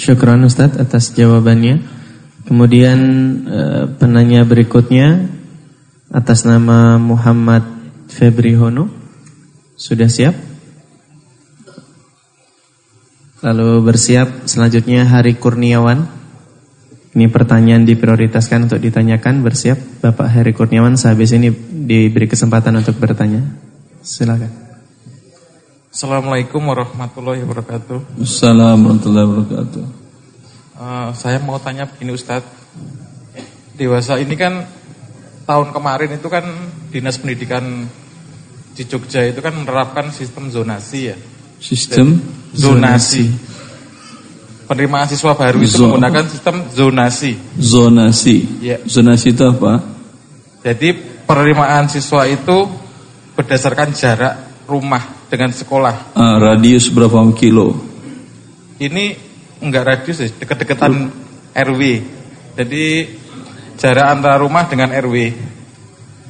Syukran Ustadz atas jawabannya. Kemudian eh, penanya berikutnya atas nama Muhammad Febri Hono. Sudah siap? Lalu bersiap selanjutnya Hari Kurniawan. Ini pertanyaan diprioritaskan untuk ditanyakan. Bersiap Bapak Hari Kurniawan. Sehabis ini diberi kesempatan untuk bertanya. Silakan. Assalamualaikum warahmatullahi wabarakatuh. Assalamualaikum warahmatullahi wabarakatuh. Uh, saya mau tanya begini Ustadz. Dewasa ini kan tahun kemarin itu kan Dinas Pendidikan di Jogja itu kan menerapkan sistem zonasi ya. Sistem zonasi. Penerimaan siswa baru itu Zon. menggunakan sistem zonasi. Zonasi. Ya. Zonasi itu apa? Jadi penerimaan siswa itu berdasarkan jarak rumah dengan sekolah. Uh, radius berapa kilo? Ini enggak radius sih, dekat-dekatan RW. Jadi jarak antara rumah dengan RW.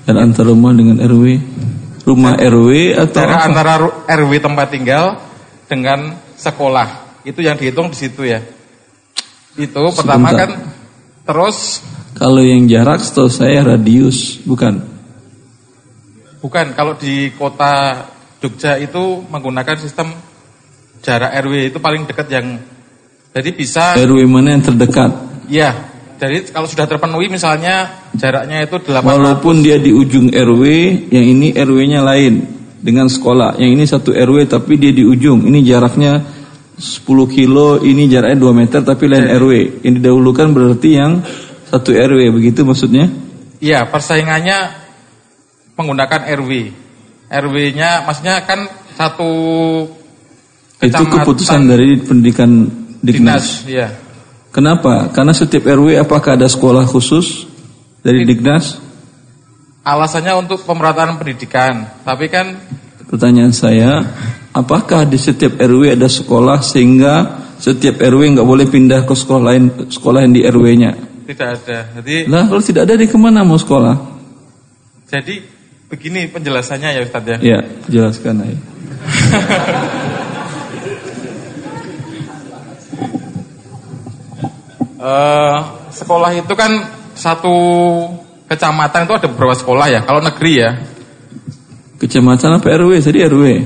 Dan antara rumah dengan RW? Rumah RW atau jarak apa? antara RW tempat tinggal dengan sekolah. Itu yang dihitung di situ ya. Itu Sebentar. pertama kan terus kalau yang jarak setahu saya radius, bukan? Bukan, kalau di kota Jogja itu menggunakan sistem jarak RW itu paling dekat yang jadi bisa RW mana yang terdekat? Iya. Jadi kalau sudah terpenuhi misalnya jaraknya itu 800 Walaupun dia di ujung RW, yang ini RW-nya lain dengan sekolah. Yang ini satu RW tapi dia di ujung. Ini jaraknya 10 kilo, ini jaraknya 2 meter tapi lain Jadi, RW. Ini dahulukan berarti yang satu RW, begitu maksudnya? Iya, persaingannya menggunakan RW. RW-nya maksudnya kan satu itu keputusan dari pendidikan Dignas. Dinas, ya. Kenapa? Karena setiap RW apakah ada sekolah khusus dari Dignas? Alasannya untuk pemerataan pendidikan, tapi kan pertanyaan saya, apakah di setiap RW ada sekolah sehingga setiap RW nggak boleh pindah ke sekolah lain sekolah yang di RW-nya? Tidak ada. Jadi Lah kalau tidak ada di ke mana mau sekolah? Jadi Begini penjelasannya ya Ustaz ya. Ya, jelaskan aja. uh, sekolah itu kan satu kecamatan itu ada beberapa sekolah ya. Kalau negeri ya. Kecamatan apa RW? Jadi RW.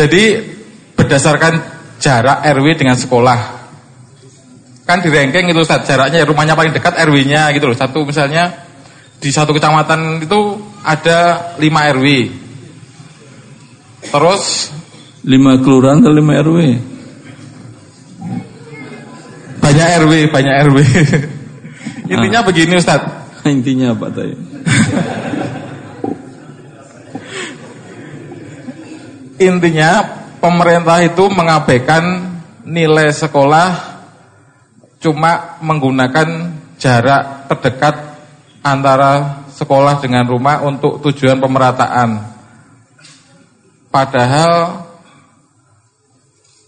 Jadi berdasarkan jarak RW dengan sekolah. Kan di ranking itu Ustaz, jaraknya rumahnya paling dekat RW-nya gitu loh. Satu misalnya di satu kecamatan itu ada 5 RW. Terus 5 kelurahan atau 5 RW? Banyak RW, banyak RW. Intinya ah. begini Ustaz. Intinya apa tadi? Intinya pemerintah itu mengabaikan nilai sekolah cuma menggunakan jarak terdekat antara sekolah dengan rumah untuk tujuan pemerataan. Padahal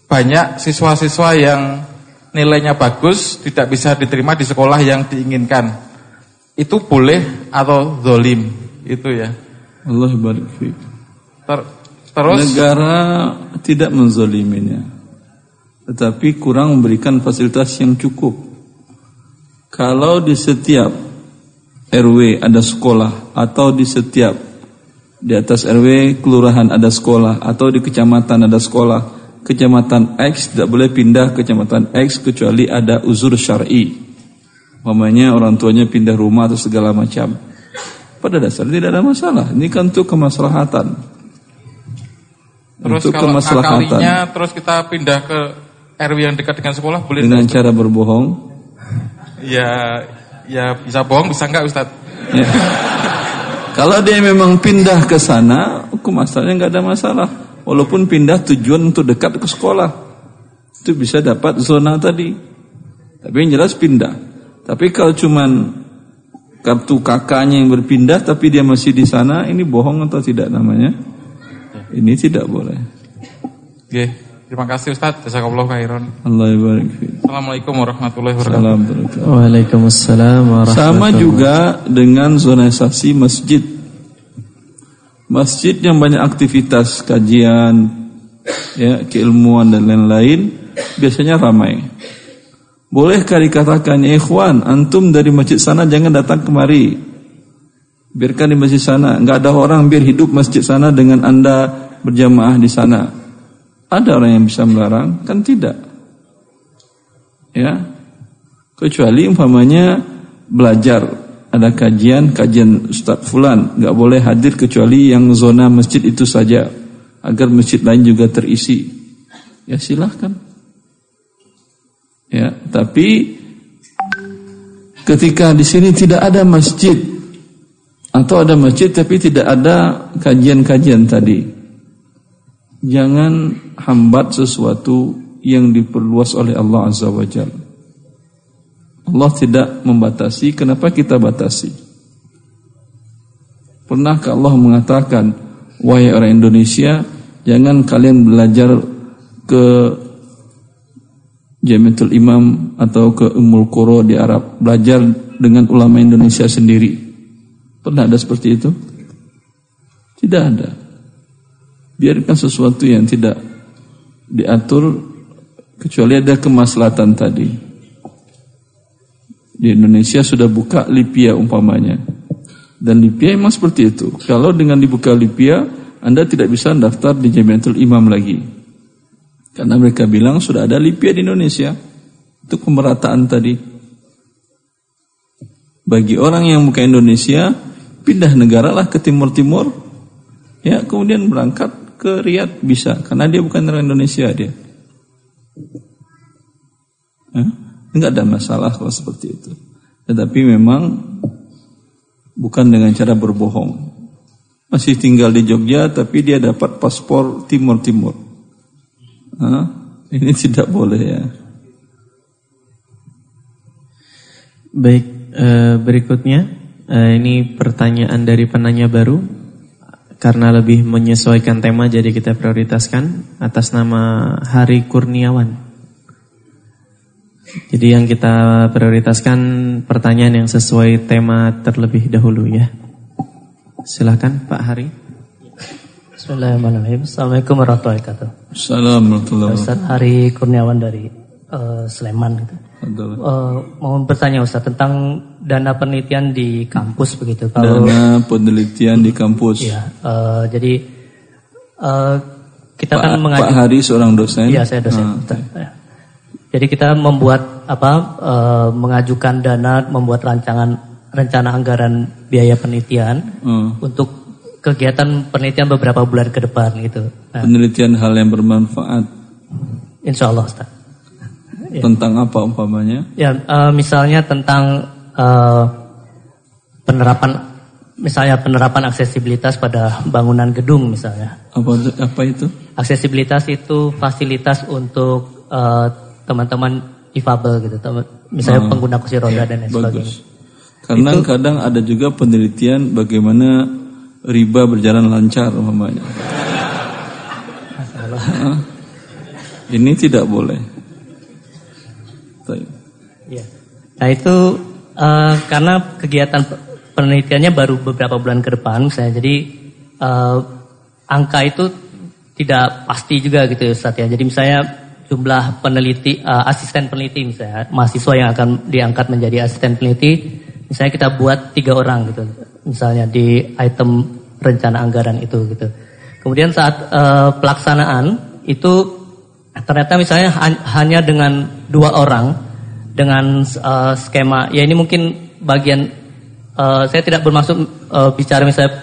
banyak siswa-siswa yang nilainya bagus tidak bisa diterima di sekolah yang diinginkan. Itu boleh atau zolim itu ya. Allah barik Ter terus negara tidak menzoliminya. Tetapi kurang memberikan fasilitas yang cukup. Kalau di setiap RW ada sekolah atau di setiap di atas RW kelurahan ada sekolah atau di kecamatan ada sekolah. Kecamatan X tidak boleh pindah ke kecamatan X kecuali ada uzur syar'i. Mamanya orang tuanya pindah rumah atau segala macam. Pada dasarnya tidak ada masalah. Ini kan untuk kemaslahatan. Terus untuk kalau kemaslahatan. terus kita pindah ke RW yang dekat dengan sekolah boleh dengan cara berbohong. Ya Ya bisa bohong, bisa enggak Ustaz? Ya. Kalau dia memang pindah ke sana, hukum asalnya enggak ada masalah. Walaupun pindah tujuan untuk dekat ke sekolah. Itu bisa dapat zona tadi. Tapi yang jelas pindah. Tapi kalau cuman kartu kakaknya yang berpindah tapi dia masih di sana, ini bohong atau tidak namanya? Ini tidak boleh. Oke. Okay. Terima kasih Ustaz. Jazakallahu khairan. Allah barik Assalamualaikum warahmatullahi wabarakatuh. Waalaikumsalam warahmatullahi Sama juga dengan zonasi masjid. Masjid yang banyak aktivitas kajian, ya, keilmuan dan lain-lain, biasanya ramai. Bolehkah dikatakan ya ikhwan, antum dari masjid sana jangan datang kemari. Biarkan di masjid sana, nggak ada orang biar hidup masjid sana dengan anda berjamaah di sana. Ada orang yang bisa melarang? Kan tidak. Ya, kecuali umpamanya belajar ada kajian kajian Ustaz Fulan nggak boleh hadir kecuali yang zona masjid itu saja agar masjid lain juga terisi ya silahkan Ya, tapi ketika di sini tidak ada masjid atau ada masjid tapi tidak ada kajian-kajian tadi. Jangan hambat sesuatu yang diperluas oleh Allah Azza wa Jalla. Allah tidak membatasi, kenapa kita batasi? Pernahkah Allah mengatakan, wahai orang Indonesia, jangan kalian belajar ke Jamiatul Imam atau ke Ummul Qura di Arab belajar dengan ulama Indonesia sendiri. Pernah ada seperti itu? Tidak ada. Biarkan sesuatu yang tidak diatur kecuali ada kemaslahatan tadi. Di Indonesia sudah buka Lipia umpamanya. Dan Lipia memang seperti itu. Kalau dengan dibuka Lipia, Anda tidak bisa daftar di Jamiatul Imam lagi. Karena mereka bilang sudah ada Libya di Indonesia untuk pemerataan tadi. Bagi orang yang bukan Indonesia, pindah negara lah ke timur-timur, ya kemudian berangkat ke Riyadh bisa, karena dia bukan orang Indonesia dia. Enggak ada masalah kalau seperti itu. Tetapi memang bukan dengan cara berbohong. Masih tinggal di Jogja tapi dia dapat paspor timur-timur. Ini tidak boleh ya. Baik, e, berikutnya e, ini pertanyaan dari penanya baru karena lebih menyesuaikan tema jadi kita prioritaskan atas nama Hari Kurniawan. Jadi yang kita prioritaskan pertanyaan yang sesuai tema terlebih dahulu ya. Silakan Pak Hari. Bismillahirrahmanirrahim. Assalamualaikum warahmatullahi wabarakatuh. Assalamualaikum Ustaz Hari Kurniawan dari uh, Sleman gitu. Uh, mau bertanya Ustaz tentang dana penelitian di kampus begitu. Kalau dana penelitian di kampus. Iya. Uh, jadi uh, kita Pak, kan mengajukan. Pak Hari seorang dosen. Iya saya dosen. Ah, okay. Jadi kita membuat apa? Uh, mengajukan dana, membuat rancangan rencana anggaran biaya penelitian hmm. untuk kegiatan penelitian beberapa bulan ke depan gitu. Nah. Penelitian hal yang bermanfaat. Insya Allah Ustaz. Ya. Tentang apa umpamanya? Ya, uh, misalnya tentang uh, penerapan, misalnya penerapan aksesibilitas pada bangunan gedung misalnya. Apa apa itu? Aksesibilitas itu fasilitas untuk uh, teman-teman difabel gitu, misalnya oh, pengguna kursi roda dan lain sebagainya. Karena itu, kadang ada juga penelitian bagaimana riba berjalan lancar umpamanya. Ini tidak boleh. Nah itu uh, karena kegiatan penelitiannya baru beberapa bulan ke depan, saya jadi uh, angka itu tidak pasti juga gitu Ustaz ya. Jadi misalnya jumlah peneliti, uh, asisten peneliti misalnya, mahasiswa yang akan diangkat menjadi asisten peneliti, misalnya kita buat tiga orang gitu misalnya di item rencana anggaran itu gitu. Kemudian saat uh, pelaksanaan itu ternyata misalnya hanya dengan dua orang dengan uh, skema ya ini mungkin bagian uh, saya tidak bermaksud uh, bicara misalnya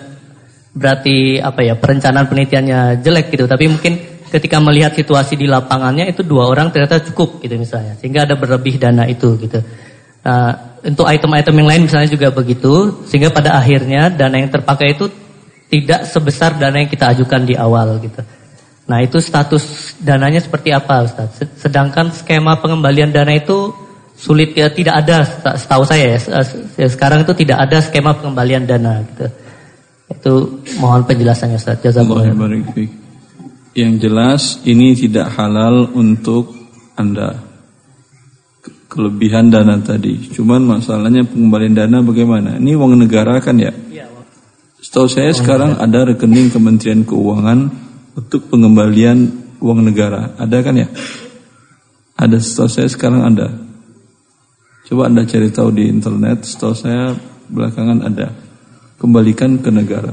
berarti apa ya perencanaan penelitiannya jelek gitu tapi mungkin ketika melihat situasi di lapangannya itu dua orang ternyata cukup gitu misalnya sehingga ada berlebih dana itu gitu. Nah, untuk item-item yang lain misalnya juga begitu, sehingga pada akhirnya dana yang terpakai itu tidak sebesar dana yang kita ajukan di awal gitu. Nah itu status dananya seperti apa Ustaz? Sedangkan skema pengembalian dana itu sulit ya tidak ada setahu saya ya, sekarang itu tidak ada skema pengembalian dana gitu. Itu mohon penjelasannya Ustaz. Jazakallah. Yang jelas ini tidak halal untuk Anda kelebihan dana tadi. Cuman masalahnya pengembalian dana bagaimana? Ini uang negara kan ya? Iya, Setahu saya sekarang ada rekening Kementerian Keuangan untuk pengembalian uang negara. Ada kan ya? Ada setahu saya sekarang ada. Coba Anda cari tahu di internet, setahu saya belakangan ada. Kembalikan ke negara.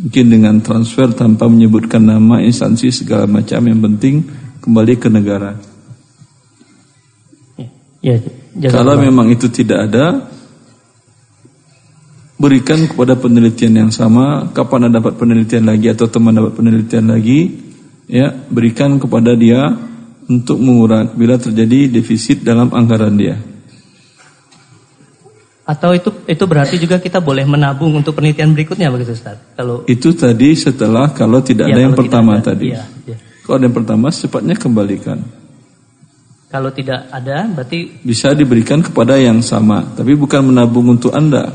Mungkin dengan transfer tanpa menyebutkan nama instansi segala macam yang penting kembali ke negara. Ya, Kalau memang itu tidak ada, berikan kepada penelitian yang sama. Kapan Anda dapat penelitian lagi atau teman dapat penelitian lagi, ya berikan kepada dia untuk mengurangi bila terjadi defisit dalam anggaran dia. Atau itu itu berarti juga kita boleh menabung untuk penelitian berikutnya begitu Ustaz? Kalau Itu tadi setelah kalau tidak Ya, ada yang tidak pertama ada. tadi. Iya, iya. Kalau ada yang pertama secepatnya kembalikan. kalau tidak ada berarti Bisa diberikan kepada yang sama, tapi bukan menabung untuk Anda.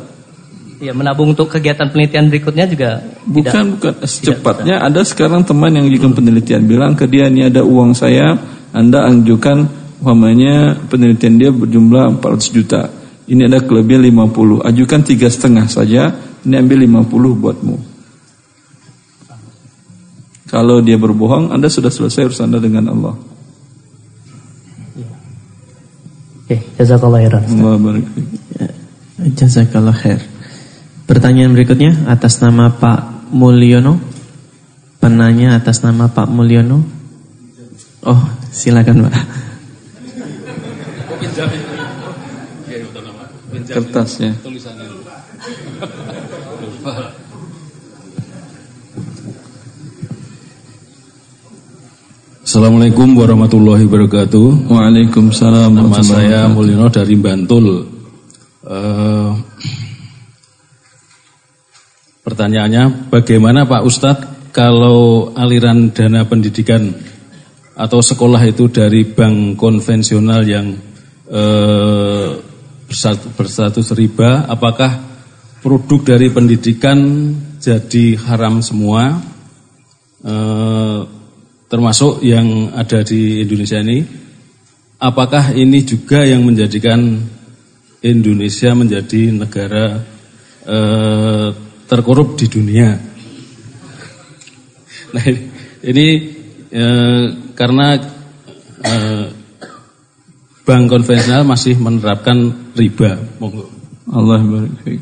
ya menabung untuk kegiatan penelitian berikutnya juga Bukan tidak. bukan secepatnya ada sekarang teman yang juga penelitian bilang ke dia ini ada uang saya, Anda anjukan umpamanya penelitian dia berjumlah 400 juta. Ini ada kelebihan 50, ajukan tiga setengah saja, ini ambil 50 buatmu. Kalau dia berbohong, Anda sudah selesai urusan Anda dengan Allah. Oke, jazakallah khairan. Ya, Jazakallah khair. Pertanyaan berikutnya atas nama Pak Mulyono. Penanya atas nama Pak Mulyono. Oh, silakan Pak. Kertasnya. Assalamualaikum warahmatullahi wabarakatuh. Waalaikumsalam. Nama saya. Mulyono dari Bantul. Eh, pertanyaannya, bagaimana Pak Ustadz kalau aliran dana pendidikan atau sekolah itu dari bank konvensional yang eh, berstatus riba, apakah produk dari pendidikan jadi haram semua? Eh, termasuk yang ada di Indonesia ini, apakah ini juga yang menjadikan Indonesia menjadi negara eh, terkorup di dunia? Nah ini eh, karena eh, bank konvensional masih menerapkan riba. Monggo. Allah barik fiik.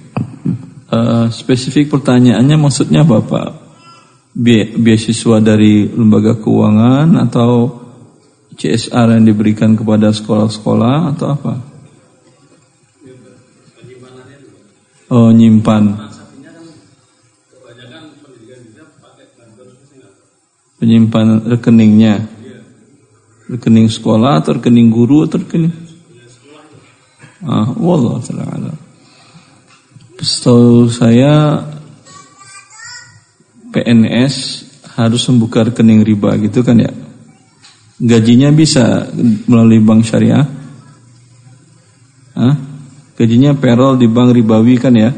Eh, spesifik pertanyaannya maksudnya apa Pak? Bi- Beasiswa dari lembaga keuangan atau CSR yang diberikan kepada sekolah-sekolah atau apa? Oh nyimpan. Penyimpan rekeningnya. Rekening sekolah atau rekening guru atau rekening? Ah, wallah taala. Setahu saya PNS harus membuka rekening riba gitu kan ya. Gajinya bisa melalui bank syariah. Hah? Gajinya payroll di bank ribawi kan ya?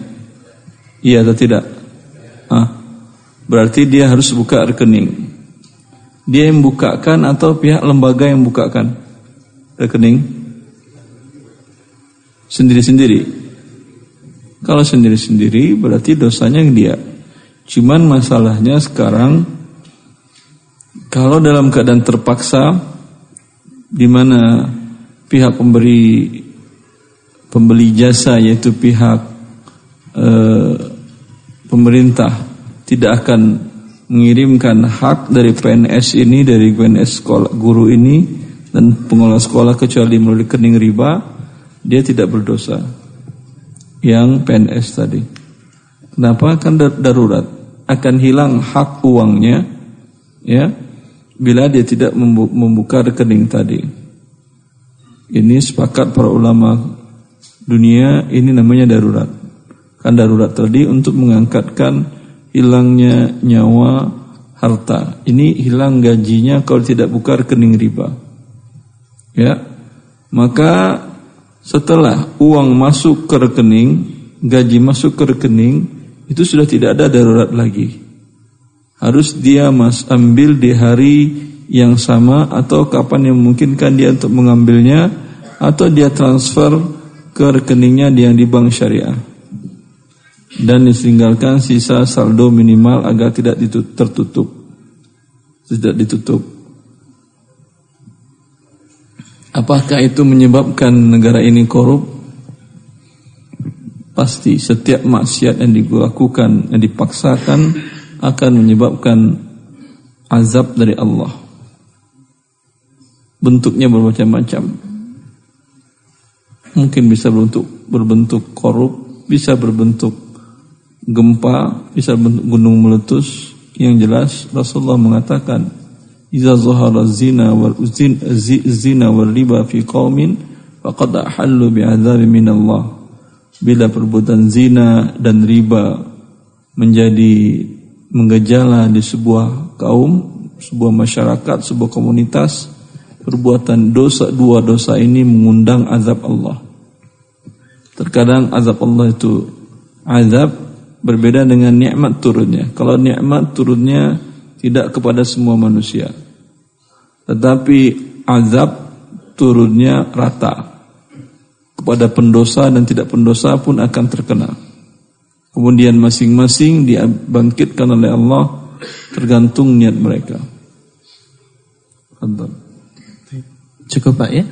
Iya atau tidak? Ah, berarti dia harus buka rekening. Dia yang bukakan atau pihak lembaga yang bukakan rekening? Sendiri-sendiri. Kalau sendiri-sendiri berarti dosanya yang dia. Cuman masalahnya sekarang kalau dalam keadaan terpaksa di mana pihak pemberi pembeli jasa yaitu pihak eh, pemerintah tidak akan mengirimkan hak dari PNS ini dari PNS sekolah guru ini dan pengelola sekolah kecuali melalui rekening riba dia tidak berdosa yang PNS tadi. Kenapa? Kan dar- darurat akan hilang hak uangnya ya bila dia tidak membu- membuka rekening tadi. Ini sepakat para ulama dunia ini namanya darurat. Kan darurat tadi untuk mengangkatkan hilangnya nyawa harta. Ini hilang gajinya kalau tidak buka rekening riba. Ya. Maka setelah uang masuk ke rekening, gaji masuk ke rekening, itu sudah tidak ada darurat lagi. Harus dia mas ambil di hari yang sama atau kapan yang memungkinkan dia untuk mengambilnya atau dia transfer ke rekeningnya yang di bank syariah dan ditinggalkan sisa saldo minimal agar tidak ditut- tertutup tidak ditutup Apakah itu menyebabkan negara ini korup? Pasti setiap maksiat yang dilakukan, yang dipaksakan akan menyebabkan azab dari Allah. Bentuknya bermacam-macam. Mungkin bisa berbentuk berbentuk korup, bisa berbentuk gempa, bisa berbentuk gunung meletus. Yang jelas Rasulullah mengatakan Iza zahara zina wal zin, zina wal riba fi qaumin faqad ahallu bi'adzabi min Allah. Bila perbuatan zina dan riba menjadi menggejala di sebuah kaum, sebuah masyarakat, sebuah komunitas, perbuatan dosa dua dosa ini mengundang azab Allah. Terkadang azab Allah itu azab berbeda dengan nikmat turunnya. Kalau nikmat turunnya tidak kepada semua manusia. Tetapi azab turunnya rata. Kepada pendosa dan tidak pendosa pun akan terkena. Kemudian masing-masing dibangkitkan oleh Allah tergantung niat mereka. Cukup Pak ya.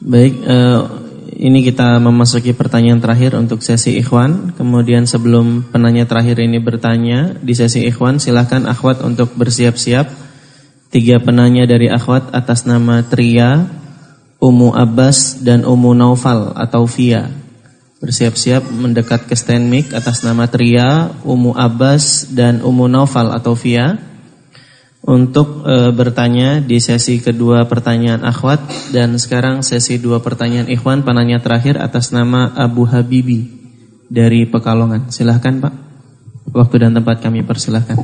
Baik, uh, ini kita memasuki pertanyaan terakhir untuk sesi ikhwan. Kemudian sebelum penanya terakhir ini bertanya di sesi ikhwan, silahkan akhwat untuk bersiap-siap. Tiga penanya dari akhwat atas nama Tria, Umu Abbas dan Umu Naufal atau Via. Bersiap-siap mendekat ke stand mic atas nama Tria, Umu Abbas dan Umu Naufal atau Via untuk e, bertanya di sesi kedua pertanyaan akhwat dan sekarang sesi dua pertanyaan ikhwan penanya terakhir atas nama Abu Habibi dari Pekalongan. Silahkan Pak. Waktu dan tempat kami persilahkan.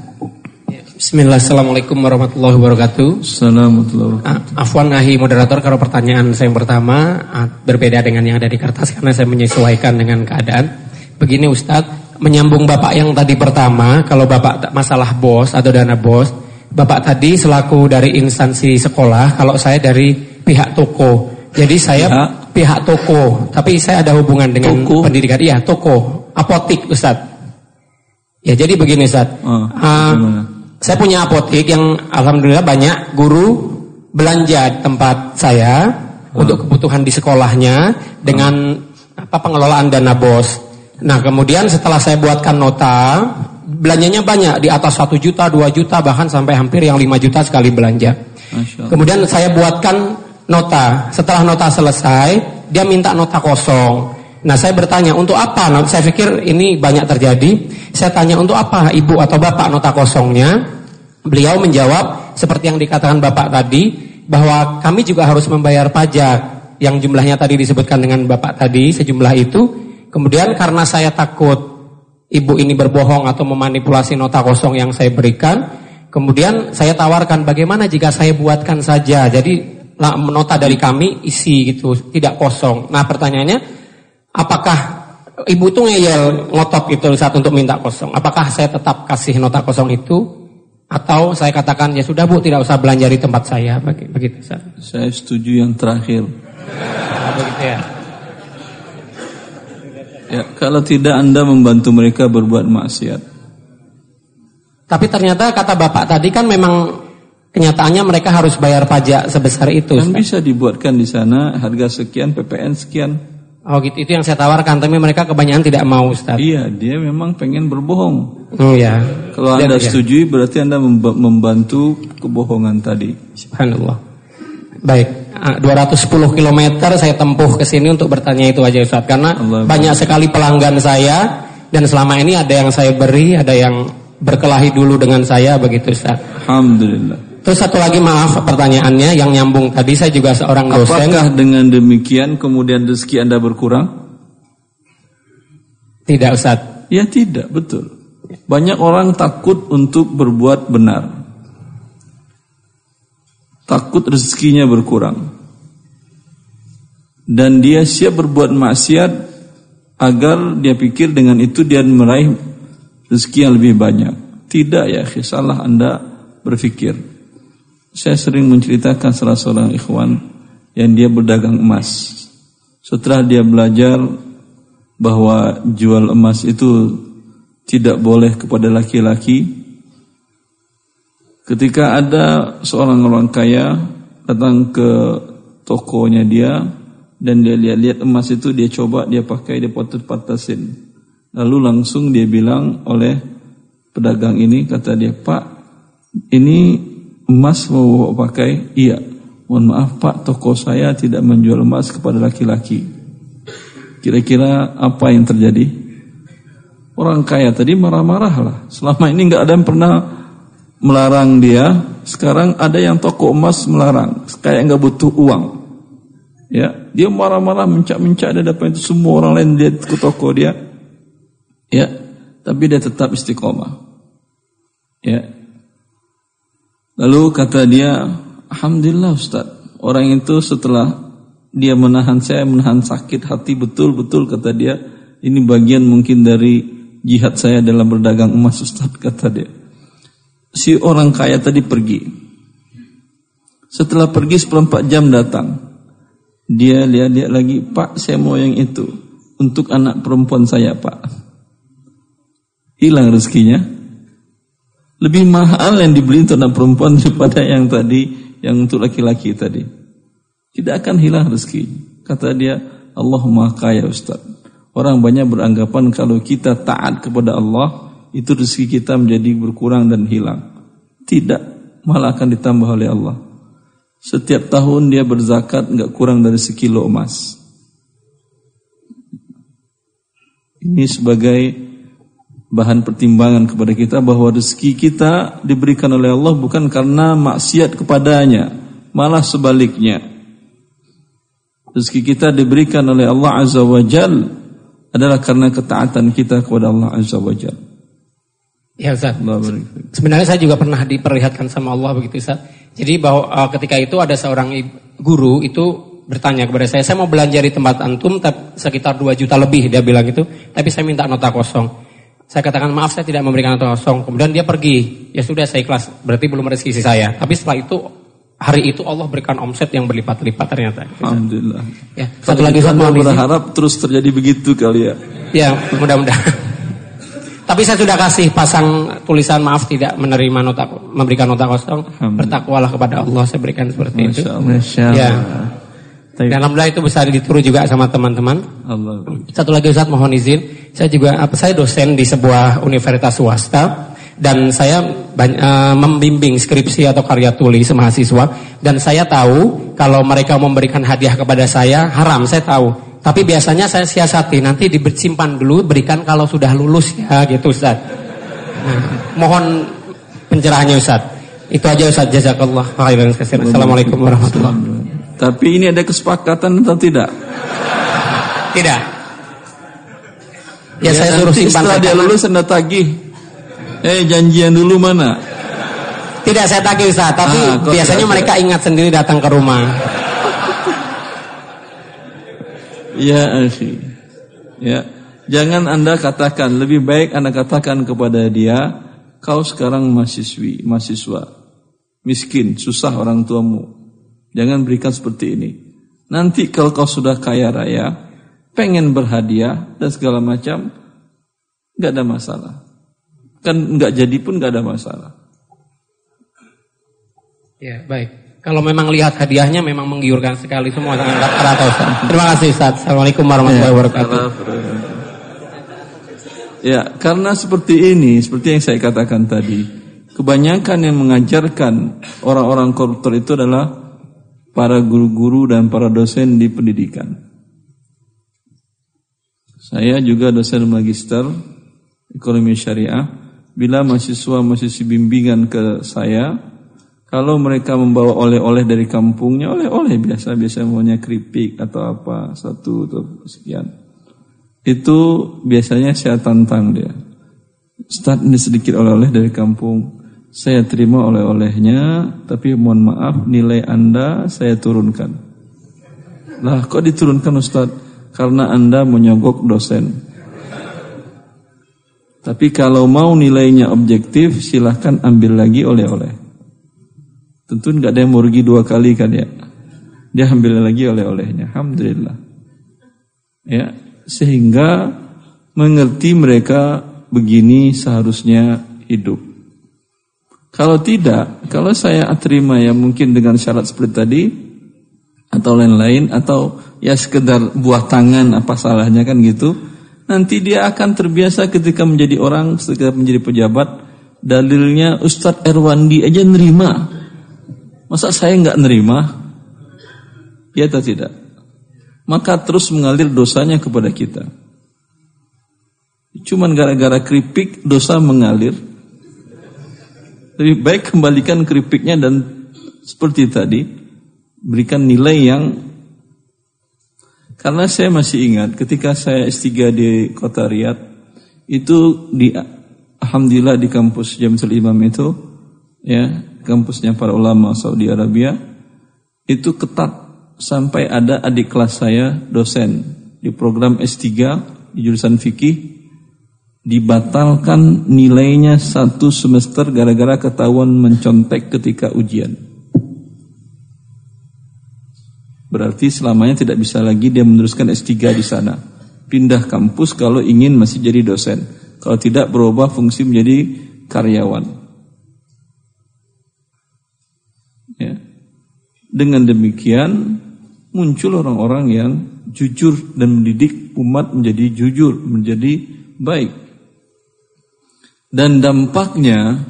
Bismillah, Assalamualaikum warahmatullahi wabarakatuh. Assalamualaikum. Afwan Ahi moderator, kalau pertanyaan saya yang pertama berbeda dengan yang ada di kertas karena saya menyesuaikan dengan keadaan. Begini Ustadz, menyambung Bapak yang tadi pertama, kalau Bapak masalah bos atau dana bos, Bapak tadi selaku dari instansi sekolah, kalau saya dari pihak toko. Jadi saya pihak, pihak toko, tapi saya ada hubungan dengan toko. pendidikan. Iya, toko, apotik, Ustaz. Ya, jadi begini, Ustaz. Oh, uh, saya punya apotik yang alhamdulillah banyak guru belanja tempat saya oh. untuk kebutuhan di sekolahnya dengan oh. apa pengelolaan dana bos. Nah, kemudian setelah saya buatkan nota, belanjanya banyak di atas satu juta, dua juta bahkan sampai hampir yang lima juta sekali belanja. Kemudian saya buatkan nota. Setelah nota selesai, dia minta nota kosong. Nah saya bertanya untuk apa? Nah, saya pikir ini banyak terjadi. Saya tanya untuk apa ibu atau bapak nota kosongnya? Beliau menjawab seperti yang dikatakan bapak tadi bahwa kami juga harus membayar pajak yang jumlahnya tadi disebutkan dengan bapak tadi sejumlah itu. Kemudian karena saya takut ibu ini berbohong atau memanipulasi nota kosong yang saya berikan. Kemudian saya tawarkan bagaimana jika saya buatkan saja. Jadi nota dari kami isi gitu, tidak kosong. Nah pertanyaannya, apakah ibu tuh ngeyel ngotot gitu saat untuk minta kosong? Apakah saya tetap kasih nota kosong itu? Atau saya katakan ya sudah bu tidak usah belanja di tempat saya begitu saya. Saya setuju yang terakhir. Nah, begitu ya. Ya, kalau tidak Anda membantu mereka berbuat maksiat. Tapi ternyata kata Bapak tadi kan memang kenyataannya mereka harus bayar pajak sebesar itu. Kan bisa dibuatkan di sana harga sekian PPN sekian. Oh gitu, itu yang saya tawarkan, tapi mereka kebanyakan tidak mau Ustaz. Iya, dia memang pengen berbohong. Oh ya. Kalau Anda ya. setujui berarti Anda membantu kebohongan tadi. Subhanallah. Baik. 210 km saya tempuh ke sini untuk bertanya itu aja Ustaz karena Allah banyak sekali pelanggan saya dan selama ini ada yang saya beri, ada yang berkelahi dulu dengan saya begitu Ustaz. Alhamdulillah. Terus satu lagi maaf pertanyaannya yang nyambung tadi saya juga seorang dosen. Apakah dengan demikian kemudian rezeki Anda berkurang? Tidak Ustaz. Ya tidak, betul. Banyak orang takut untuk berbuat benar takut rezekinya berkurang. Dan dia siap berbuat maksiat agar dia pikir dengan itu dia meraih rezeki yang lebih banyak. Tidak ya, salah Anda berpikir. Saya sering menceritakan salah seorang ikhwan yang dia berdagang emas. Setelah dia belajar bahwa jual emas itu tidak boleh kepada laki-laki, Ketika ada seorang orang kaya datang ke tokonya dia dan dia lihat-lihat emas itu dia coba dia pakai dia patut-patasin. Lalu langsung dia bilang oleh pedagang ini kata dia, "Pak, ini emas mau pakai?" "Iya." "Mohon maaf, Pak, toko saya tidak menjual emas kepada laki-laki." Kira-kira apa yang terjadi? Orang kaya tadi marah-marah lah. Selama ini nggak ada yang pernah melarang dia. Sekarang ada yang toko emas melarang. Kayak nggak butuh uang. Ya, dia marah-marah mencak-mencak ada dapat itu semua orang lain lihat ke toko dia. Ya, tapi dia tetap istiqomah. Ya. Lalu kata dia, Alhamdulillah Ustaz, orang itu setelah dia menahan saya, menahan sakit hati betul-betul kata dia, ini bagian mungkin dari jihad saya dalam berdagang emas Ustaz kata dia. Si orang kaya tadi pergi. Setelah pergi seperempat jam datang. Dia lihat-lihat lagi, Pak saya mau yang itu. Untuk anak perempuan saya Pak. Hilang rezekinya. Lebih mahal yang dibeli untuk anak perempuan daripada yang tadi, yang untuk laki-laki tadi. Tidak akan hilang rezeki. Kata dia, Allah maha kaya Ustaz. Orang banyak beranggapan kalau kita taat kepada Allah, itu rezeki kita menjadi berkurang dan hilang. Tidak, malah akan ditambah oleh Allah. Setiap tahun dia berzakat nggak kurang dari sekilo emas. Ini sebagai bahan pertimbangan kepada kita bahwa rezeki kita diberikan oleh Allah bukan karena maksiat kepadanya, malah sebaliknya. Rezeki kita diberikan oleh Allah Azza wa Jal adalah karena ketaatan kita kepada Allah Azza wa Jal. Ya Ustaz. Sebenarnya saya juga pernah diperlihatkan sama Allah begitu Ustaz. Jadi bahwa uh, ketika itu ada seorang guru itu bertanya kepada saya, saya mau belanja di tempat antum sekitar 2 juta lebih dia bilang itu, tapi saya minta nota kosong. Saya katakan maaf saya tidak memberikan nota kosong. Kemudian dia pergi. Ya sudah saya ikhlas. Berarti belum rezeki saya. Tapi setelah itu hari itu Allah berikan omset yang berlipat-lipat ternyata. Alhamdulillah. Ya, satu lagi izin. berharap terus terjadi begitu kali ya. Ya, mudah-mudahan. Tapi saya sudah kasih pasang tulisan maaf tidak menerima nota memberikan nota kosong. Bertakwalah kepada Allah saya berikan seperti itu. Masya Allah. Masya Ya. Tapi- Dan alhamdulillah itu bisa ditiru juga sama teman-teman. Satu lagi Ustaz mohon izin, saya juga apa saya dosen di sebuah universitas swasta dan saya bany- eh, membimbing skripsi atau karya tulis mahasiswa dan saya tahu kalau mereka memberikan hadiah kepada saya haram, saya tahu. Tapi biasanya saya siasati nanti disimpan dulu berikan kalau sudah lulus ya gitu Ustaz. Nah, mohon pencerahannya Ustaz. Itu aja Ustaz jazakallah. Assalamualaikum warahmatullahi wabarakatuh. Tapi ini ada kesepakatan atau tidak? Tidak. Ya, saya suruh simpan setelah dia lulus anda tagih. Eh janjian dulu mana? Tidak saya tagih Ustaz, tapi Ah, biasanya mereka ingat sendiri datang ke rumah. Ya akhi. Ya. Jangan anda katakan lebih baik anda katakan kepada dia kau sekarang mahasiswi, mahasiswa miskin, susah orang tuamu. Jangan berikan seperti ini. Nanti kalau kau sudah kaya raya, pengen berhadiah dan segala macam, nggak ada masalah. Kan nggak jadi pun nggak ada masalah. Ya, baik. Kalau memang lihat hadiahnya memang menggiurkan sekali semua dengan rata Ustaz. Terima kasih Ustaz. Assalamualaikum warahmatullahi wabarakatuh. Ya, karena seperti ini, seperti yang saya katakan tadi, kebanyakan yang mengajarkan orang-orang koruptor itu adalah para guru-guru dan para dosen di pendidikan. Saya juga dosen magister ekonomi syariah. Bila mahasiswa-mahasiswa bimbingan ke saya, kalau mereka membawa oleh-oleh dari kampungnya, oleh-oleh biasa, biasa maunya keripik atau apa, satu atau sekian itu biasanya saya tantang dia. Ustaz ini sedikit oleh-oleh dari kampung. Saya terima oleh-olehnya, tapi mohon maaf nilai Anda saya turunkan. Lah kok diturunkan Ustaz? Karena Anda menyogok dosen. Tapi kalau mau nilainya objektif, silahkan ambil lagi oleh-oleh. Tentu nggak ada yang mau rugi dua kali kan ya. Dia ambil lagi oleh-olehnya. Alhamdulillah. Ya, sehingga mengerti mereka begini seharusnya hidup. Kalau tidak, kalau saya terima ya mungkin dengan syarat seperti tadi, atau lain-lain atau ya sekedar buah tangan apa salahnya kan gitu nanti dia akan terbiasa ketika menjadi orang ketika menjadi pejabat dalilnya Ustadz Erwandi aja nerima masa saya nggak nerima? Ya atau tidak? Maka terus mengalir dosanya kepada kita. Cuman gara-gara keripik dosa mengalir. Lebih baik kembalikan keripiknya dan seperti tadi berikan nilai yang karena saya masih ingat ketika saya S3 di kota Riyadh itu di alhamdulillah di kampus Jamsul Imam itu ya kampusnya para ulama Saudi Arabia itu ketat sampai ada adik kelas saya dosen di program S3 di jurusan fikih dibatalkan nilainya satu semester gara-gara ketahuan mencontek ketika ujian. Berarti selamanya tidak bisa lagi dia meneruskan S3 di sana. Pindah kampus kalau ingin masih jadi dosen. Kalau tidak berubah fungsi menjadi karyawan. Dengan demikian muncul orang-orang yang jujur dan mendidik umat menjadi jujur, menjadi baik. Dan dampaknya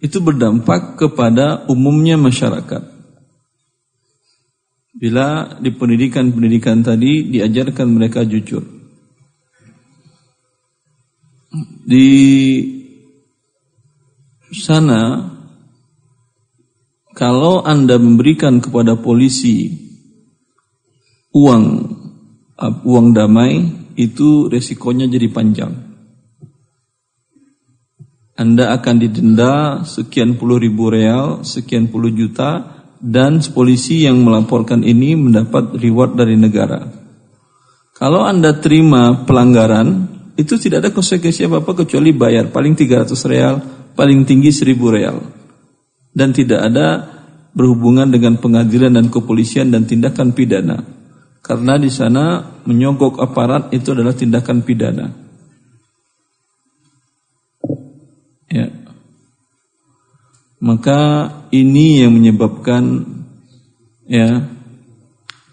itu berdampak kepada umumnya masyarakat. Bila di pendidikan-pendidikan tadi diajarkan mereka jujur. Di sana kalau Anda memberikan kepada polisi uang uang damai itu resikonya jadi panjang. Anda akan didenda sekian puluh ribu real, sekian puluh juta, dan polisi yang melaporkan ini mendapat reward dari negara. Kalau Anda terima pelanggaran, itu tidak ada konsekuensi apa-apa kecuali bayar paling 300 real, paling tinggi 1000 real. Dan tidak ada berhubungan dengan pengadilan dan kepolisian dan tindakan pidana. Karena di sana menyogok aparat itu adalah tindakan pidana. Ya. Maka ini yang menyebabkan ya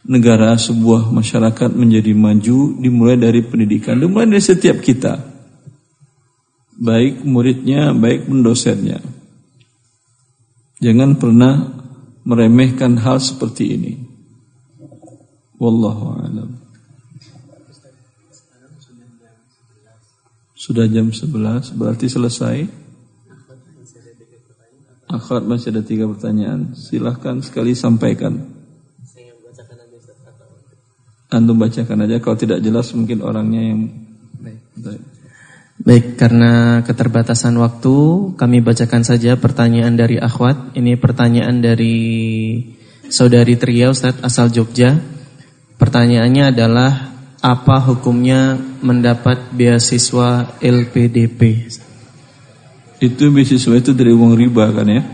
negara sebuah masyarakat menjadi maju dimulai dari pendidikan, dimulai dari setiap kita. Baik muridnya, baik pendosennya. Jangan pernah meremehkan hal seperti ini. Wallahu a'lam. Sudah jam 11 berarti selesai. Akhwat masih ada tiga pertanyaan. Silahkan sekali sampaikan. Antum bacakan aja. Kalau tidak jelas mungkin orangnya yang baik. Baik, karena keterbatasan waktu, kami bacakan saja pertanyaan dari akhwat. Ini pertanyaan dari saudari Tria Ustaz asal Jogja. Pertanyaannya adalah apa hukumnya mendapat beasiswa LPDP? Itu beasiswa itu dari uang riba kan ya?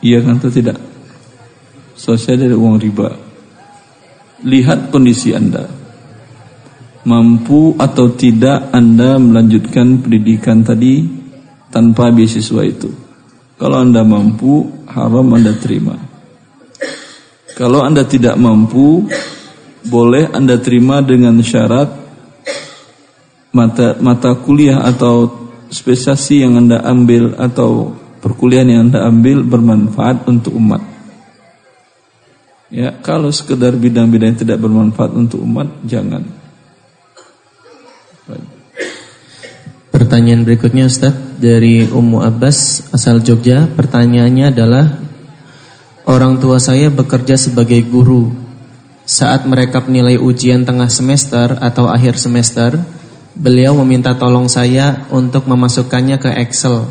Iya kan atau tidak? Sosial dari uang riba. Lihat kondisi Anda. Mampu atau tidak Anda melanjutkan pendidikan tadi tanpa beasiswa itu. Kalau Anda mampu, haram Anda terima. Kalau Anda tidak mampu, boleh Anda terima dengan syarat mata mata kuliah atau spesiasi yang Anda ambil atau perkuliahan yang Anda ambil bermanfaat untuk umat. Ya, kalau sekedar bidang-bidang yang tidak bermanfaat untuk umat, jangan. Pertanyaan berikutnya Ustaz dari Ummu Abbas asal Jogja. Pertanyaannya adalah orang tua saya bekerja sebagai guru. Saat mereka nilai ujian tengah semester atau akhir semester, beliau meminta tolong saya untuk memasukkannya ke Excel.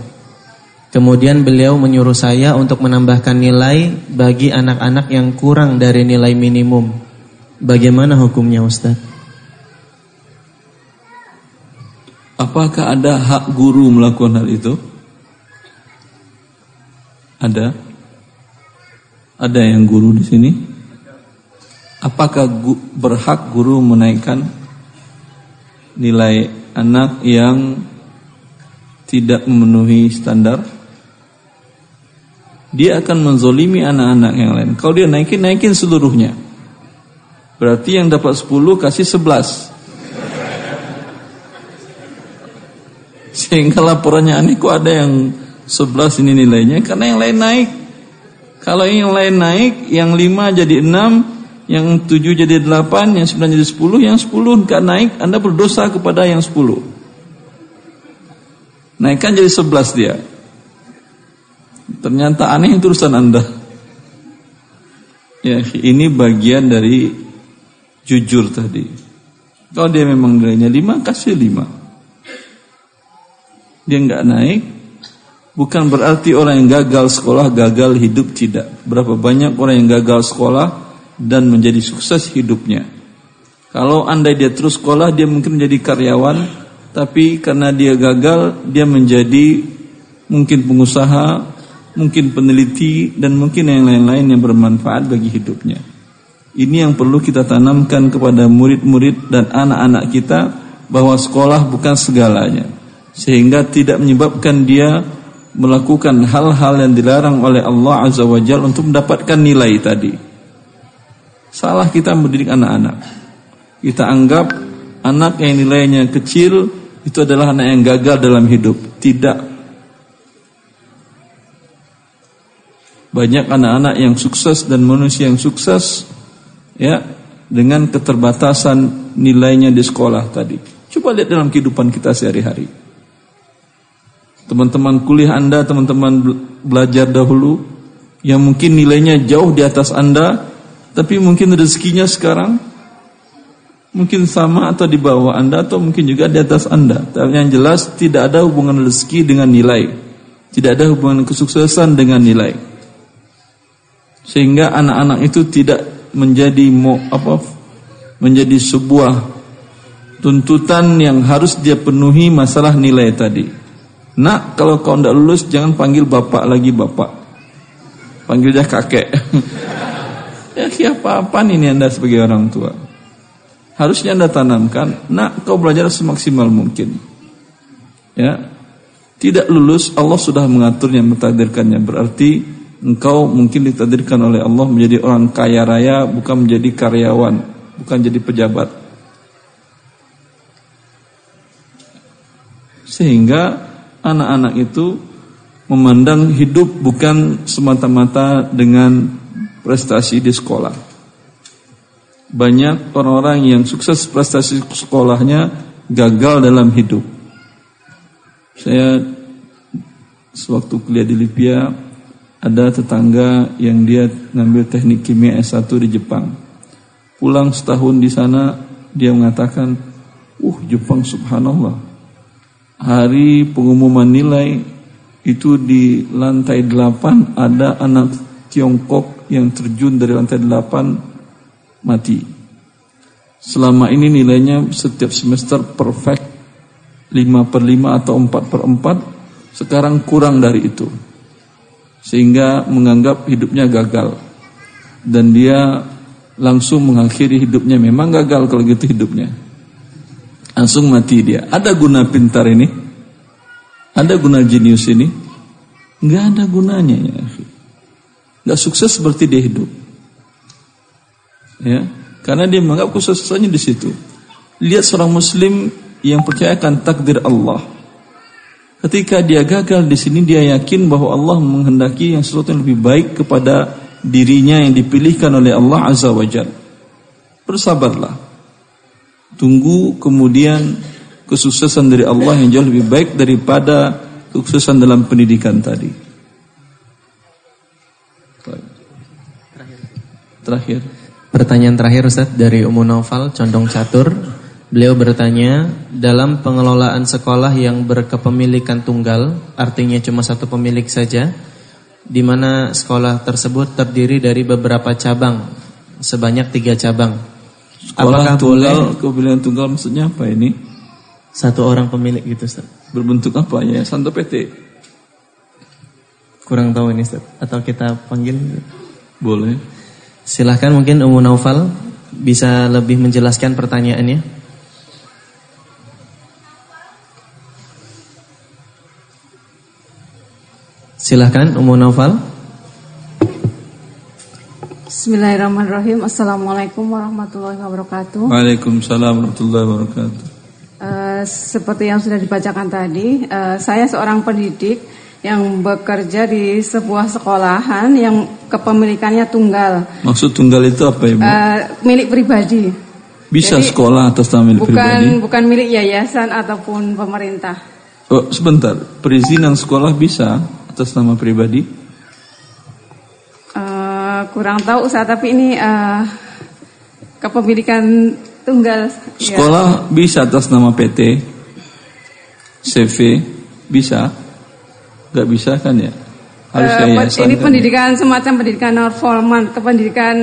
Kemudian beliau menyuruh saya untuk menambahkan nilai bagi anak-anak yang kurang dari nilai minimum. Bagaimana hukumnya Ustaz? Apakah ada hak guru melakukan hal itu? Ada? Ada yang guru di sini? Apakah berhak guru menaikkan nilai anak yang tidak memenuhi standar? dia akan menzolimi anak-anak yang lain. Kalau dia naikin, naikin seluruhnya. Berarti yang dapat 10 kasih 11. Sehingga laporannya aneh kok ada yang 11 ini nilainya karena yang lain naik. Kalau yang lain naik, yang 5 jadi 6, yang 7 jadi 8, yang 9 jadi 10, yang 10 enggak naik, Anda berdosa kepada yang 10. Naikkan jadi 11 dia. Ternyata aneh itu urusan Anda. Ya, ini bagian dari jujur tadi. Kalau dia memang nilainya 5, kasih 5. Dia nggak naik, bukan berarti orang yang gagal sekolah gagal hidup tidak. Berapa banyak orang yang gagal sekolah dan menjadi sukses hidupnya. Kalau andai dia terus sekolah, dia mungkin menjadi karyawan, tapi karena dia gagal, dia menjadi mungkin pengusaha, mungkin peneliti dan mungkin yang lain-lain yang bermanfaat bagi hidupnya. Ini yang perlu kita tanamkan kepada murid-murid dan anak-anak kita bahwa sekolah bukan segalanya. Sehingga tidak menyebabkan dia melakukan hal-hal yang dilarang oleh Allah Azza wa Jalla untuk mendapatkan nilai tadi. Salah kita mendidik anak-anak. Kita anggap anak yang nilainya kecil itu adalah anak yang gagal dalam hidup. Tidak banyak anak-anak yang sukses dan manusia yang sukses ya dengan keterbatasan nilainya di sekolah tadi. Coba lihat dalam kehidupan kita sehari-hari. Teman-teman kuliah Anda, teman-teman belajar dahulu yang mungkin nilainya jauh di atas Anda, tapi mungkin rezekinya sekarang mungkin sama atau di bawah Anda atau mungkin juga di atas Anda. Tapi yang jelas tidak ada hubungan rezeki dengan nilai. Tidak ada hubungan kesuksesan dengan nilai sehingga anak-anak itu tidak menjadi mo, apa menjadi sebuah tuntutan yang harus dia penuhi masalah nilai tadi. Nak, kalau kau tidak lulus jangan panggil bapak lagi bapak. Panggil dia kakek. ya siapa apa ini Anda sebagai orang tua? Harusnya Anda tanamkan, nak kau belajar semaksimal mungkin. Ya. Tidak lulus Allah sudah mengaturnya, mentakdirkannya. Berarti engkau mungkin ditakdirkan oleh Allah menjadi orang kaya raya bukan menjadi karyawan, bukan jadi pejabat. Sehingga anak-anak itu memandang hidup bukan semata-mata dengan prestasi di sekolah. Banyak orang-orang yang sukses prestasi sekolahnya gagal dalam hidup. Saya sewaktu kuliah di Libya ada tetangga yang dia ngambil teknik kimia S1 di Jepang. Pulang setahun di sana dia mengatakan, "Uh, Jepang subhanallah. Hari pengumuman nilai itu di lantai 8 ada anak Tiongkok yang terjun dari lantai 8 mati. Selama ini nilainya setiap semester perfect 5 per 5 atau 4 per 4 sekarang kurang dari itu sehingga menganggap hidupnya gagal dan dia langsung mengakhiri hidupnya memang gagal kalau gitu hidupnya langsung mati dia. Ada guna pintar ini? Ada guna jenius ini? Nggak ada gunanya ya nggak sukses seperti dia hidup. Ya karena dia menganggap kesuksesannya di situ. Lihat seorang muslim yang percayakan takdir Allah. Ketika dia gagal di sini dia yakin bahwa Allah menghendaki yang sesuatu yang lebih baik kepada dirinya yang dipilihkan oleh Allah Azza wa Jalla. Bersabarlah. Tunggu kemudian kesuksesan dari Allah yang jauh lebih baik daripada kesuksesan dalam pendidikan tadi. Terakhir. Pertanyaan terakhir Ustaz dari Umu Naufal Condong Catur. Beliau bertanya, dalam pengelolaan sekolah yang berkepemilikan tunggal, artinya cuma satu pemilik saja, di mana sekolah tersebut terdiri dari beberapa cabang, sebanyak tiga cabang. Sekolah Apakah tunggal, boleh tunggal maksudnya apa ini? Satu orang pemilik gitu, Ustaz. Berbentuk apa ya? Santo PT. Kurang tahu ini, Ustaz. Atau kita panggil? Boleh. Silahkan mungkin Umu Naufal bisa lebih menjelaskan pertanyaannya. Silahkan Ummu Naufal Bismillahirrahmanirrahim. Assalamualaikum warahmatullahi wabarakatuh. Waalaikumsalam warahmatullahi wabarakatuh. Uh, seperti yang sudah dibacakan tadi, uh, saya seorang pendidik yang bekerja di sebuah sekolahan yang kepemilikannya tunggal. Maksud tunggal itu apa ibu? Uh, milik pribadi. Bisa Jadi, sekolah atas nama milik bukan, pribadi? Bukan milik yayasan ataupun pemerintah. Oh, sebentar, perizinan sekolah bisa atas nama pribadi? Kurang tahu Ustaz, tapi ini uh, kepemilikan tunggal. Ya. Sekolah ya. bisa atas nama PT, CV, bisa? Gak bisa kan ya? Harus uh, Ini kan pendidikan ya? semacam pendidikan non formal, kependidikan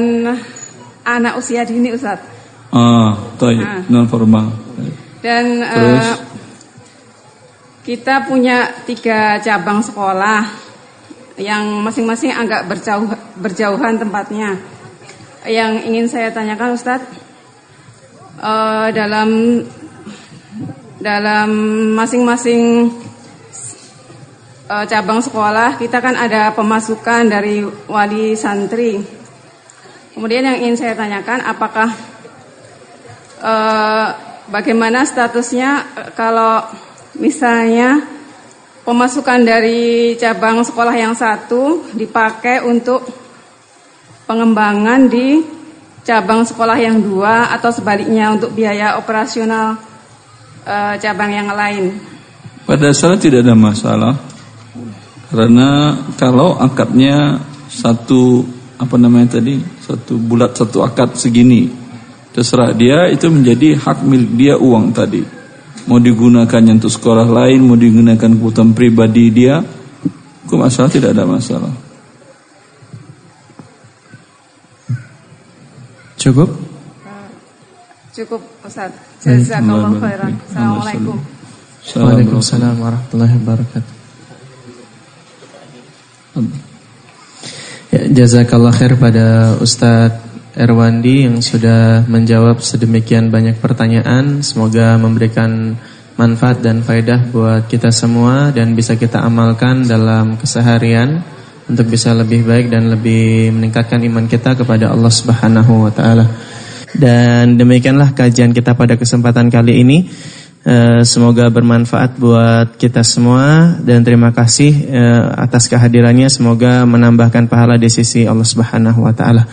anak usia dini Ustaz. Ah, toy, nah. non formal. Dan uh, kita punya tiga cabang sekolah yang masing-masing agak berjauh, berjauhan tempatnya. Yang ingin saya tanyakan Ustadz, uh, dalam dalam masing-masing uh, cabang sekolah kita kan ada pemasukan dari wali santri. Kemudian yang ingin saya tanyakan, apakah uh, bagaimana statusnya kalau misalnya pemasukan dari cabang sekolah yang satu dipakai untuk pengembangan di cabang sekolah yang dua atau sebaliknya untuk biaya operasional e, cabang yang lain. Pada saat tidak ada masalah. Karena kalau akadnya satu apa namanya tadi satu bulat satu akad segini terserah. Dia itu menjadi hak milik dia uang tadi mau digunakan untuk sekolah lain, mau digunakan kebutuhan pribadi dia, kok masalah tidak ada masalah. Cukup? Cukup Ustaz. Jazakallah khairan. Assalamualaikum. Waalaikumsalam warahmatullahi wabarakatuh. Ya, jazakallah khair pada Ustadz Erwandi yang sudah menjawab sedemikian banyak pertanyaan. Semoga memberikan manfaat dan faedah buat kita semua dan bisa kita amalkan dalam keseharian untuk bisa lebih baik dan lebih meningkatkan iman kita kepada Allah Subhanahu wa taala. Dan demikianlah kajian kita pada kesempatan kali ini. Eh, semoga bermanfaat buat kita semua dan terima kasih eh, atas kehadirannya. Semoga menambahkan pahala di sisi Allah Subhanahu wa taala.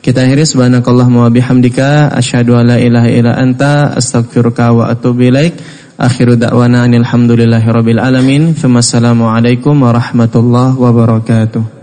Kita akhiri subhanakallahumma wa bihamdika asyhadu an la ilaha illa anta astaghfiruka wa atubu ilaik. Akhiru da'wana alhamdulillahi alamin. Wassalamu alaikum warahmatullahi wabarakatuh.